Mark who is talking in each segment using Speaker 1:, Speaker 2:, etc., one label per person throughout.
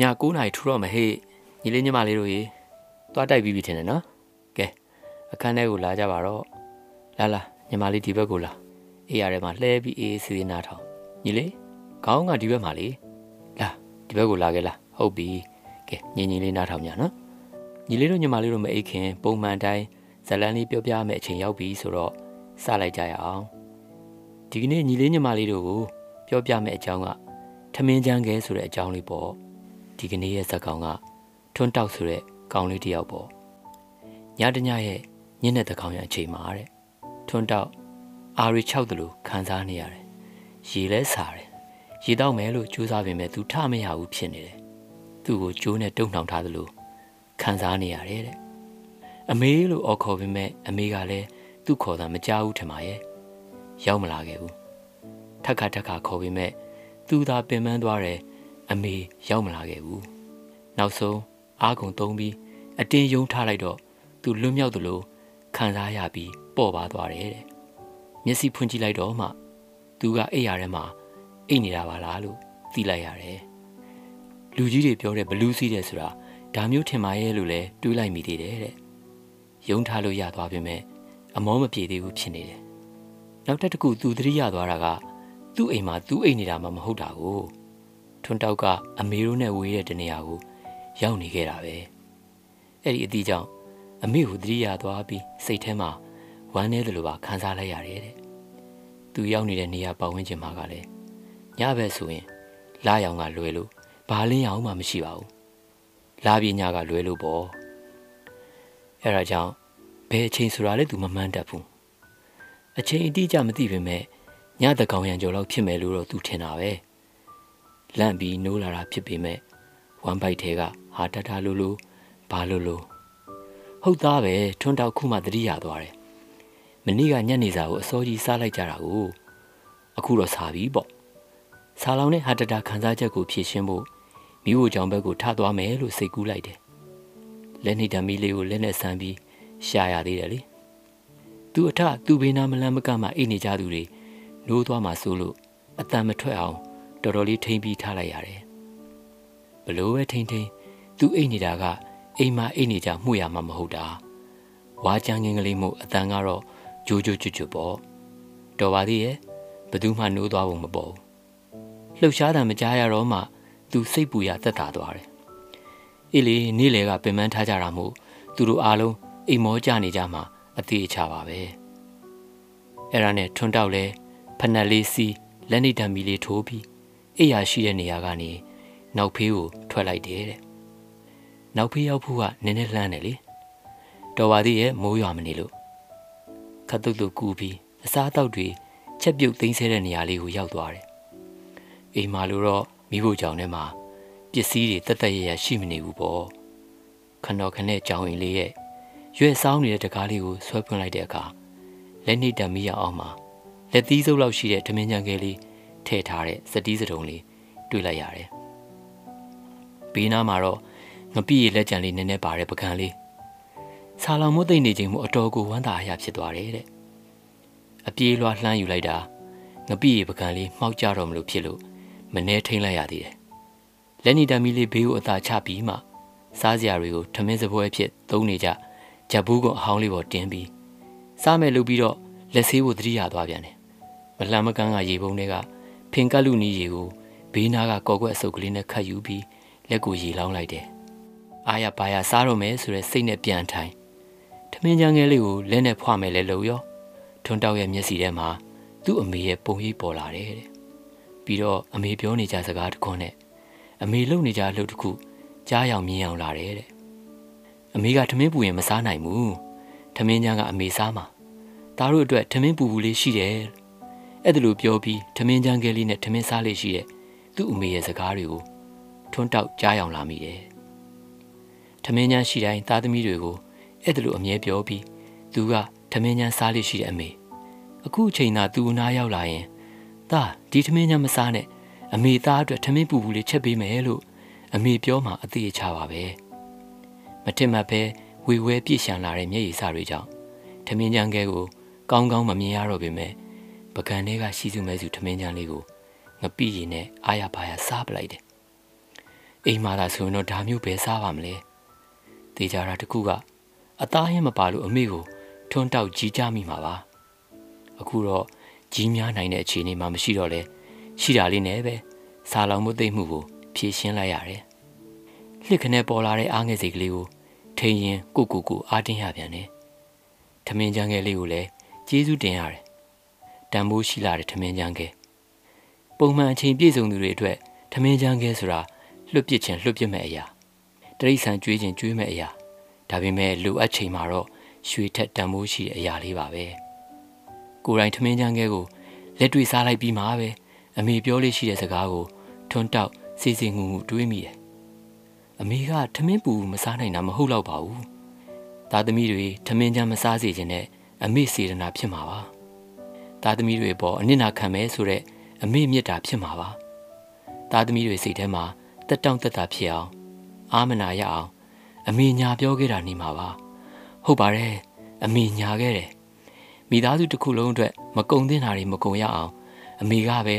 Speaker 1: ည9နာရီထူတော့မဟေ့ညီလေးညီမလေးတို့ရေသွားတိုက်ပြီးပြီထင်တယ်နော်ကဲအခန်းထဲကိုလာကြပါတော့လာလာညီမလေးဒီဘက်ကိုလာအေးရတယ်မှာလှဲပြီးအေးစီစီနားထောင်ညီလေးခေါင်းကဒီဘက်မှာလေလာဒီဘက်ကိုလာခဲ့လားဟုတ်ပြီကဲညီညီလေးနားထောင်ညနော်ညီလေးတို့ညီမလေးတို့မအိတ်ခင်ပုံမှန်တိုင်းဇလန်းလေးပြောပြမယ်အချိန်ရောက်ပြီဆိုတော့စလိုက်ကြရအောင်ဒီကနေ့ညီလေးညီမလေးတို့ကိုပြောပြမယ်အကြောင်းကထမင်းချမ်းခဲဆိုတဲ့အကြောင်းလေးပေါ့ ဒီကနေ့ရဲ့ဇက်ကောင်ကထွန်းတောက်ဆိုတဲ့ကောင်လေးတစ်ယောက်ပေါ့ညတညရဲ့ညနေတကောင်ရအချိန်မှာတဲ့ထွန်းတောက်အာရီ၆တလို့ခံစားနေရတယ်ရေလဲစားတယ်ရေတော့မယ်လို့ကြိုးစားပေမဲ့သူထမရဘူးဖြစ်နေတယ်သူ့ကိုကြိုးနဲ့တုံနှောင်ထားသလိုခံစားနေရတယ်တဲ့အမေလို့အော်ခေါ်ပေမဲ့အမေကလည်းသူ့ခေါ်တာမကြားဘူးထင်ပါရဲ့ရောက်မလာခဲ့ဘူးထက်ခါထက်ခါခေါ်ပေမဲ့သူသာပင်ပန်းသွားတယ် အမေရောက်မလာခဲ့ဘူးနောက်ဆုံးအားကုန်သုံးပြီးအတင်းယုံထားလိုက်တော့သူလွတ်မြောက်သလိုခံစားရပြီးပေါ့ပါသွားတယ်တဲ့မျက်စိဖွင့်ကြည့်လိုက်တော့မှ သူကအိပ်ရထဲမှာအိပ်နေတာပါလားလို့သိလိုက်ရတယ်လူကြီးတွေပြောတဲ့ဘလူးစီးတယ်ဆိုတာဒါမျိုးထင်ပါရဲ့လို့လဲတွေးလိုက်မိသေးတယ်တဲ့ယုံထားလို့ရသွားပြီမဲ့အမောမပြေသေးဘူးဖြစ်နေတယ်နောက်တစ်ခုသူသတိရသွားတာက သူ့အိမ်မှာသူ့အိမ်နေတာမှမဟုတ်တာကို ထွန်းတောက်ကအမေတို့နဲ့ဝေးတဲ့တနေရာကိုရောက်နေခဲ့တာပဲအဲ့ဒီအသည့်ကြောင့်အမေကိုသတိရသွားပြီးစိတ်ထဲမှာဝမ်းနည်းတယ်လို့ပါခံစားလိုက်ရတယ်တဲ့သူရောက်နေတဲ့နေရာပတ်ဝန်းကျင်မှာကလည်းညဘက်ဆိုရင်လာရောင်ကလွယ်လို့ဘာလင်းရောင်မှမရှိပါဘူးလာပြညကလွယ်လို့ပေါ့အဲ့ဒါကြောင့်ဘယ်အချိန်ဆိုတာလဲသူမမှန်းတတ်ဘူးအချိန်အတိအကျမသိပေမဲ့ညတကောင်ရံကြော်လောက်ဖြစ်မယ်လို့တော့သူထင်တာပဲ လန့်ပြီးနိုးလာတာဖြစ်ပေမဲ့ဝမ်ဘိုက်ထဲကဟာတတလူလူဘာလူလူဟုတ်သားပဲထွန်းတောက်ခုမှတတိရသွားတယ်မနေ့ကညနေစာကိုအစောကြီးစားလိုက်ကြတာကိုအခုတော့စားပြီပေါ့စားလောင်နဲ့ဟာတတာခံစားချက်ကိုဖြည့်ရှင်းဖို့မိဖို့ကြောင့်ဘက်ကိုထသွားမယ်လို့စိတ်ကူးလိုက်တယ်လက်နှိပ်ဓမီလေးကိုလက်နဲ့ဆန်းပြီးရှာရသေးတယ်လေသူအထသူ့ဘေးနားမလန်းမကမှအိတ်နေကြသူတွေနိုးသွားမှဆိုလို့အတန်မထွက်အောင် တော်တော်လေးထိမ့်ပြီးထားလိုက်ရတယ်ဘလို့ပဲထိမ့်ထိမ့်သူအိတ်နေတာကအိမ်မှာအိတ်နေကြမှုရမှာမဟုတ်တာဝါချမ်းငင်းကလေးမို့အတန်ကတော့ဂျိုးဂျိုးကျွတ်ကျွတ်ပေါ့တော်ပါသေးရဲ့ဘသူမှနိုးသွားဖို့မပေါ်ဘူးလှုပ်ရှားတာမကြားရတော့မှသူစိတ်ပူရသက်သာသွားတယ်အေးလေနေ့လေကပင်ပန်းထားကြတာမို့သူတို့အားလုံးအိမ်မောကြနေကြမှာအသေးအချပါပဲအဲ့ဒါနဲ့ထွန်းတောက်လဲဖနက်လေးစီးလက်နေဓာမီလေးထိုးပြီး အိယာရှိတဲ့နေရာကနေနောက်ဖေးကိုထွက်လိုက်တယ်တဲ့နောက်ဖေးရောက်ဖို့ကနည်းနည်းလှမ်းတယ်လေတော်ပါသေးရဲ့မိုးရွာမနေလို့ခတ်တုတ်တုတ်ကူပြီးအစားအသောက်တွေချက်ပြုတ်သိမ်းဆဲတဲ့နေရာလေးကိုရောက်သွားတယ်အိမ်မှာလို့တော့မိဖို့ကြောင့်ထဲမှာပစ္စည်းတွေတက်တက်ရရရှိမနေဘူးပေါ့ခဏခနဲ့ကြောင်ရင်လေးရဲ့ရွက်ဆောင်းနေတဲ့တကားလေးကိုဆွဲဖွင့်လိုက်တဲ့အခါလက်နှိပ်တံမီးရအောင်မှာလက်သီးစုပ်လောက်ရှိတဲ့ထမင်းကြံကလေး ထည့်ထားတဲ့စတီးစတုံလေးတွေ့လိုက်ရတယ်ဘေးနားမှာတော့ငပိရလက်ကြံလေးနည်းနည်းပါတဲ့ပကံလေးဆာလောင်မိုးသိမ့်နေချိန်မှာအတော်ကိုဝမ်းသာအရာဖြစ်သွားတယ်တဲ့အပြေးလွှားလှမ်းယူလိုက်တာငပိရပကံလေးမှောက်ကြတော့မလို့ဖြစ်လို့မနှဲထိန်လိုက်ရသေးတယ်လက်နီတမီလေးဘေးကိုအသာချပြီးမှစားစရာတွေကိုထမင်းစပွဲအဖြစ်သုံးနေကြဂျပူးကအဟောင်းလေးပေါ်တင်းပြီးစားမယ်လို့ပြီးတော့လက်ဆေးဖို့တတိယသွားပြန်တယ်မလှမ်းမကန်းကရေပုံးတွေက ဖင်ကက်လူနီရေကိုဘေးနားကကော်ကွက်အစုပ်ကလေးနဲ့ခတ်ယူပြီးလက်ကိုရေလောင်းလိုက်တယ်အာရပါရစားတော့မယ်ဆိုတဲ့စိတ်နဲ့ပြန်ထိုင်ထမင်းချမ်းငယ်လေးကိုလက်နဲ့ဖွာမယ်လဲလို့ရောထွန်းတောက်ရဲ့မျက်စီထဲမှာသူ့အမေရဲ့ပုံရိပ်ပေါ်လာတယ်တဲ့ပြီးတော့အမေပြောနေကြစကားတခွန်းနဲ့အမေလုပ်နေကြအလုပ်တစ်ခုကြားရောင်မြင်အောင်လာတယ်တဲ့အမေကထမင်းပူရင်မစားနိုင်ဘူးထမင်းချမ်းကအမေစားမှာသားတို့အတွက်ထမင်းပူပူလေးရှိတယ် အဲ့ဒါလိုပြောပြီးထမင်းချမ်းကလေးနဲ့ထမင်းစားလေးရှိတဲ့သူ့အမေရဲ့စကားတွေကိုထွန်းတောက်ကြားရောင်လာမိတယ်ထမင်းချမ်းရှိတိုင်းသားသမီးတွေကိုအဲ့ဒါလိုအမြဲပြောပြီးသူကထမင်းချမ်းစားလေးရှိတဲ့အမေအခုအချိန်သာသူ့နားရောက်လာရင်သားဒီထမင်းချမ်းမစားနဲ့အမေသားအတွက်ထမင်းပူပူလေးချက်ပေးမယ်လို့အမေပြောမှအသေးအချပါပဲမထင်မှတ်ပဲဝေဝဲပြည့်ရှံလာတဲ့မျက်ရည်စတွေကြောင့်ထမင်းချမ်းကဲကိုကောင်းကောင်းမမြင်ရတော့ပေမဲ့ ပကံထဲကရှိစုမဲစုထမင်းချမ်းလေးကိုငပိရည်နဲ့အာရပါရစားပလိုက်တယ်အိမ်မှာသာဆိုရင်တော့ဒါမျိုးပဲစားပါမလဲတေချာတာတခုကအသားဟင်းမပါလို့အမေကိုထွန်းတောက်ကြီးကြမိမှာပါအခုတော့ကြီးများနိုင်တဲ့အခြေအနေမှာမရှိတော့လဲရှိတာလေးနဲ့ပဲစာလောင်မှုသိမ့်မှုကိုဖြည့်ရှင်းလိုက်ရတယ်လှစ်ခနဲ့ပေါ်လာတဲ့အားငယ်စိတ်ကလေးကိုထိန်ရင်ကိုကိုကိုအားတင်းရပြန်တယ်ထမင်းချမ်းငယ်လေးကိုလည်းကျေးဇူးတင်ရတယ် တန်ဖိုးရှိလာတဲ့ထမင်းချမ်းငယ်ပုံမှန်အချိန်ပြည့်စုံသူတွေအတွက်ထမင်းချမ်းငယ်ဆိုတာလွတ်ပစ်ခြင်းလွတ်ပစ်မဲ့အရာတရိษံကျွေးခြင်းကျွေးမဲ့အရာဒါပေမဲ့လိုအပ်ချိန်မှာတော့ရွှေထက်တန်ဖိုးရှိတဲ့အရာလေးပါပဲကိုယ်တိုင်ထမင်းချမ်းငယ်ကိုလက်တွေ့စားလိုက်ပြီးမှပဲအမေပြောလေးရှိတဲ့စကားကိုထွန်းတောက်စီစီငူငူတွေးမိတယ်အမေကထမင်းပူမစားနိုင်တာမဟုတ်တော့ပါဘူးသားသမီးတွေထမင်းချမ်းမစားစေခြင်းနဲ့အမေစေတနာဖြစ်မှာပါ သားသမီးတွေပေါ်အနစ်နာခံမဲဆိုတဲ့အမေမြတ်တာဖြစ်မှာပါသားသမီးတွေစိတ်ထဲမှာတက်တောင့်တက်တာဖြစ်အောင်အာမနာရအောင်အမေညာပြောခဲ့တာနေမှာပါဟုတ်ပါတယ်အမေညာခဲ့တယ်မိသားစုတစ်ခုလုံးအတွက်မကုံသင့်တာတွေမကုံရအောင်အမေကပဲ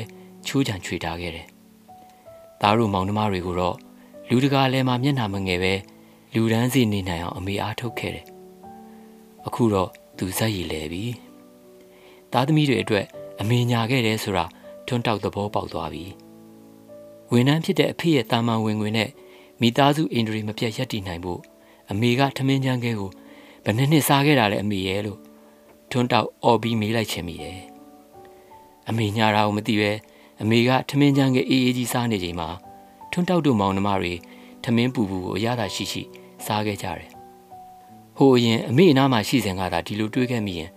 Speaker 1: ချိုးချံချွေထားခဲ့တယ်သားတို့မောင်နှမတွေကိုတော့လူတကာလည်းမမျက်နှာမငယ်ပဲလူဒန်းစီနေနိုင်အောင်အမေအားထုတ်ခဲ့တယ်အခုတော့သူဇက်ရည်လဲပြီ သားသမီးတွေအတွက်အမေညာခဲ့တယ်ဆိုတာထွန်းတောက်သဘောပေါက်သွားပြီဝန်ထမ်းဖြစ်တဲ့အဖေရဲ့တာမန်ဝင်ငွေနဲ့မိသားစုအင်ဒရီမပြတ်ရက်တည်နိုင်ဖို့အမေကထမင်းချမ်းခဲကိုဘယ်နှစ်နှစ်စားခဲ့တာလဲအမေရဲ့လို့ထွန်းတောက်အော်ပြီးမေးလိုက်ချင်မိတယ်အမေညာတာကိုမသိပဲအမေကထမင်းချမ်းခဲအေးအေးကြီးစားနေချိန်မှာထွန်းတောက်တို့မောင်နှမတွေထမင်းပူပူကိုအရသာရှိရှိစားခဲ့ကြတယ်ဟိုအရင်အမေအနားမှာရှိစဉ်ကသာဒီလိုတွေးခဲ့မိရင်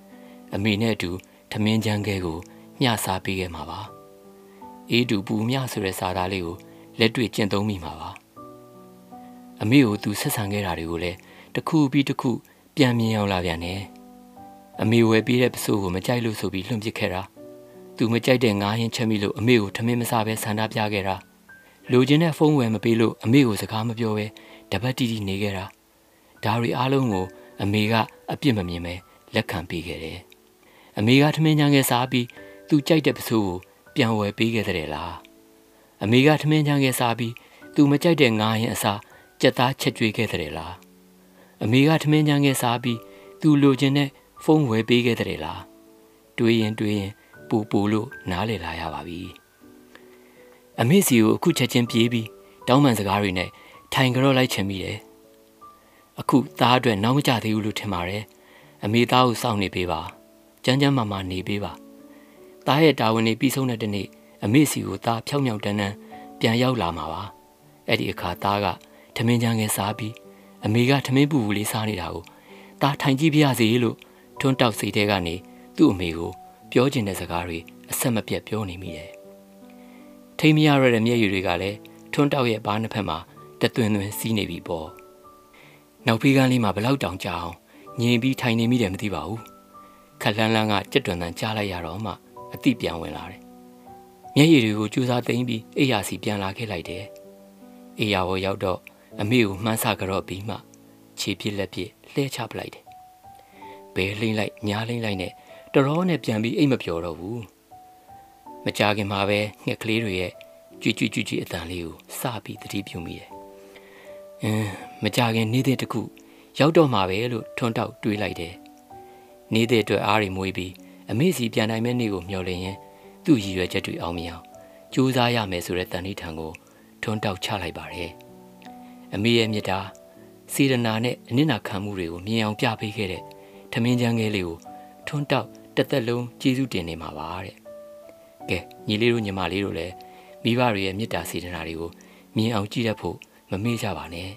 Speaker 1: အမေနဲ့အတူ ထမင်းချမ်းခဲကိုမျှစားပေးခဲ့မှာပါအေးတူပူမျှဆိုတဲ့စာသားလေးကိုလက်တွေ့ကျင့်သုံးမိမှာပါအမေကိုသူဆက်ဆံခဲ့တာတွေကိုလည်းတစ်ခုပြီးတစ်ခုပြန်မြင်အောင်လာပြန်တယ်အမေဝယ်ပေးတဲ့ပစိုးကိုမကြိုက်လို့ဆိုပြီးလွှင့်ပစ်ခဲ့တာသူမကြိုက်တဲ့ငါးဟင်းချက်မိလို့အမေကိုထမင်းမစားပဲဆန္ဒပြခဲ့တာလိုချင်တဲ့ဖုန်းဝယ်မပေးလို့အမေကိုစကားမပြောပဲတပတ်တီတီနေခဲ့တာဒါတွေအားလုံးကို အမေကအပြစ်မမြင်ပဲလက်ခံပေးခဲ့တယ်။ အမေကထမင်းချမ်းငယ်စားပြီးသူကြိုက်တဲ့ပစိုးကိုပြန်ဝယ်ပေးခဲ့တဲ့လား။အမေကထမင်းချမ်းငယ်စားပြီးသူမကြိုက်တဲ့ငါးရင်အစားကြက်သားချက်ကျွေးခဲ့တဲ့လား။အမေကထမင်းချမ်းငယ်စားပြီးသူလိုချင်တဲ့ဖုန်းဝယ်ပေးခဲ့တဲ့လား။တွေးရင်တွေးရင်ပူပူလို့နားလေလာရပါပြီ။အမေစီကိုအခုချက်ချင်းပြေးပြီးတောင်းပန်စကားတွေနဲ့ထိုင်ကြော့လိုက်ချင်မိတယ်။အခုသားအတွက်နောက်မကြသေးဘူးလို့ထင်ပါတယ်အမေသားကိုစောင့်နေပေးပါ ကြမ်းကြမ်းမာမာနေပေးပါသားရဲ့တာဝန်တွေပြီးဆုံးတဲ့တနေ့အမေစီကိုသားဖြောင်းမြောင်တန်းတန်းပြန်ရောက်လာမှာပါအဲ့ဒီအခါသားကထမင်းချမ်းငယ်စားပြီးအမေကထမင်းပူပူလေးစားနေတာကိုသားထိုင်ကြည့်ပြရစီလို့ထွန်းတောက်စိတ်ထဲကနေသူ့အမေကိုပြောချင်တဲ့စကားတွေအဆက်မပြတ်ပြောနေမိတယ်ထိမရရတဲ့မျက်ရည်တွေကလည်းထွန်းတောက်ရဲ့ဘားနှစ်ဖက်မှာတသွင်သွင်စီးနေပြီပေါ့နောက်ဖေးကန်းလေးမှာဘလောက်တောင်ကြအောင်ငြင်ပြီးထိုင်နေမိတယ်မသိပါဘူး ခက်လန်းလန်းကကြက်တွန်တန်ကြားလိုက်ရတော့မှအတိပြန်ဝင်လာတယ်မျက်ရည်တွေကိုကြိုးစားသိမ်းပြီးအိယာစီပြန်လာခဲ့လိုက်တယ်အိယာဘောရောက်တော့အမေကိုမှန်းဆကြော့ပြီးမှခြေပြစ်လက်ပြစ်လှဲချပလိုက်တယ်ဘဲလိမ့်လိုက်ညားလိမ့်လိုက်နဲ့တရောနဲ့ပြန်ပြီးအိတ်မပြောတော့ဘူးမကြခင်မှာပဲငှက်ကလေးတွေရဲ့ကြွကြွကြွကြွအတန်လေးကိုစပြီးသတိပြုမိတယ်အင်းမကြခင်နေတဲ့တခုရောက်တော့မှာပဲလို့ထွန်းတောက်တွေးလိုက်တယ် နေတဲ့အတွက်အားတွေမွေးပြီးအမေစီပြန်နိုင်မဲ့နေ့ကိုမျှော်လင့်ရင်သူ့ရည်ရွယ်ချက်တွေအောင်မြင်အောင်ကြိုးစားရမယ်ဆိုတဲ့တန်ဋိဌာန်ကိုထွန်းတောက်ချလိုက်ပါတယ်အမေရဲ့မြတ်တာစေရနာနဲ့အနစ်နာခံမှုတွေကိုမြင်အောင်ပြပေးခဲ့တဲ့ထမင်းချမ်းကလေးကိုထွန်းတောက်တစ်သက်လုံးကျေးဇူးတင်နေမှာပါတဲ့ကဲညီလေးတို့ညီမလေးတို့လည်းမိဘတွေရဲ့မေတ္တာစေတနာတွေကိုမြင်အောင်ကြည့်တတ်ဖို့မမေ့ကြပါနဲ့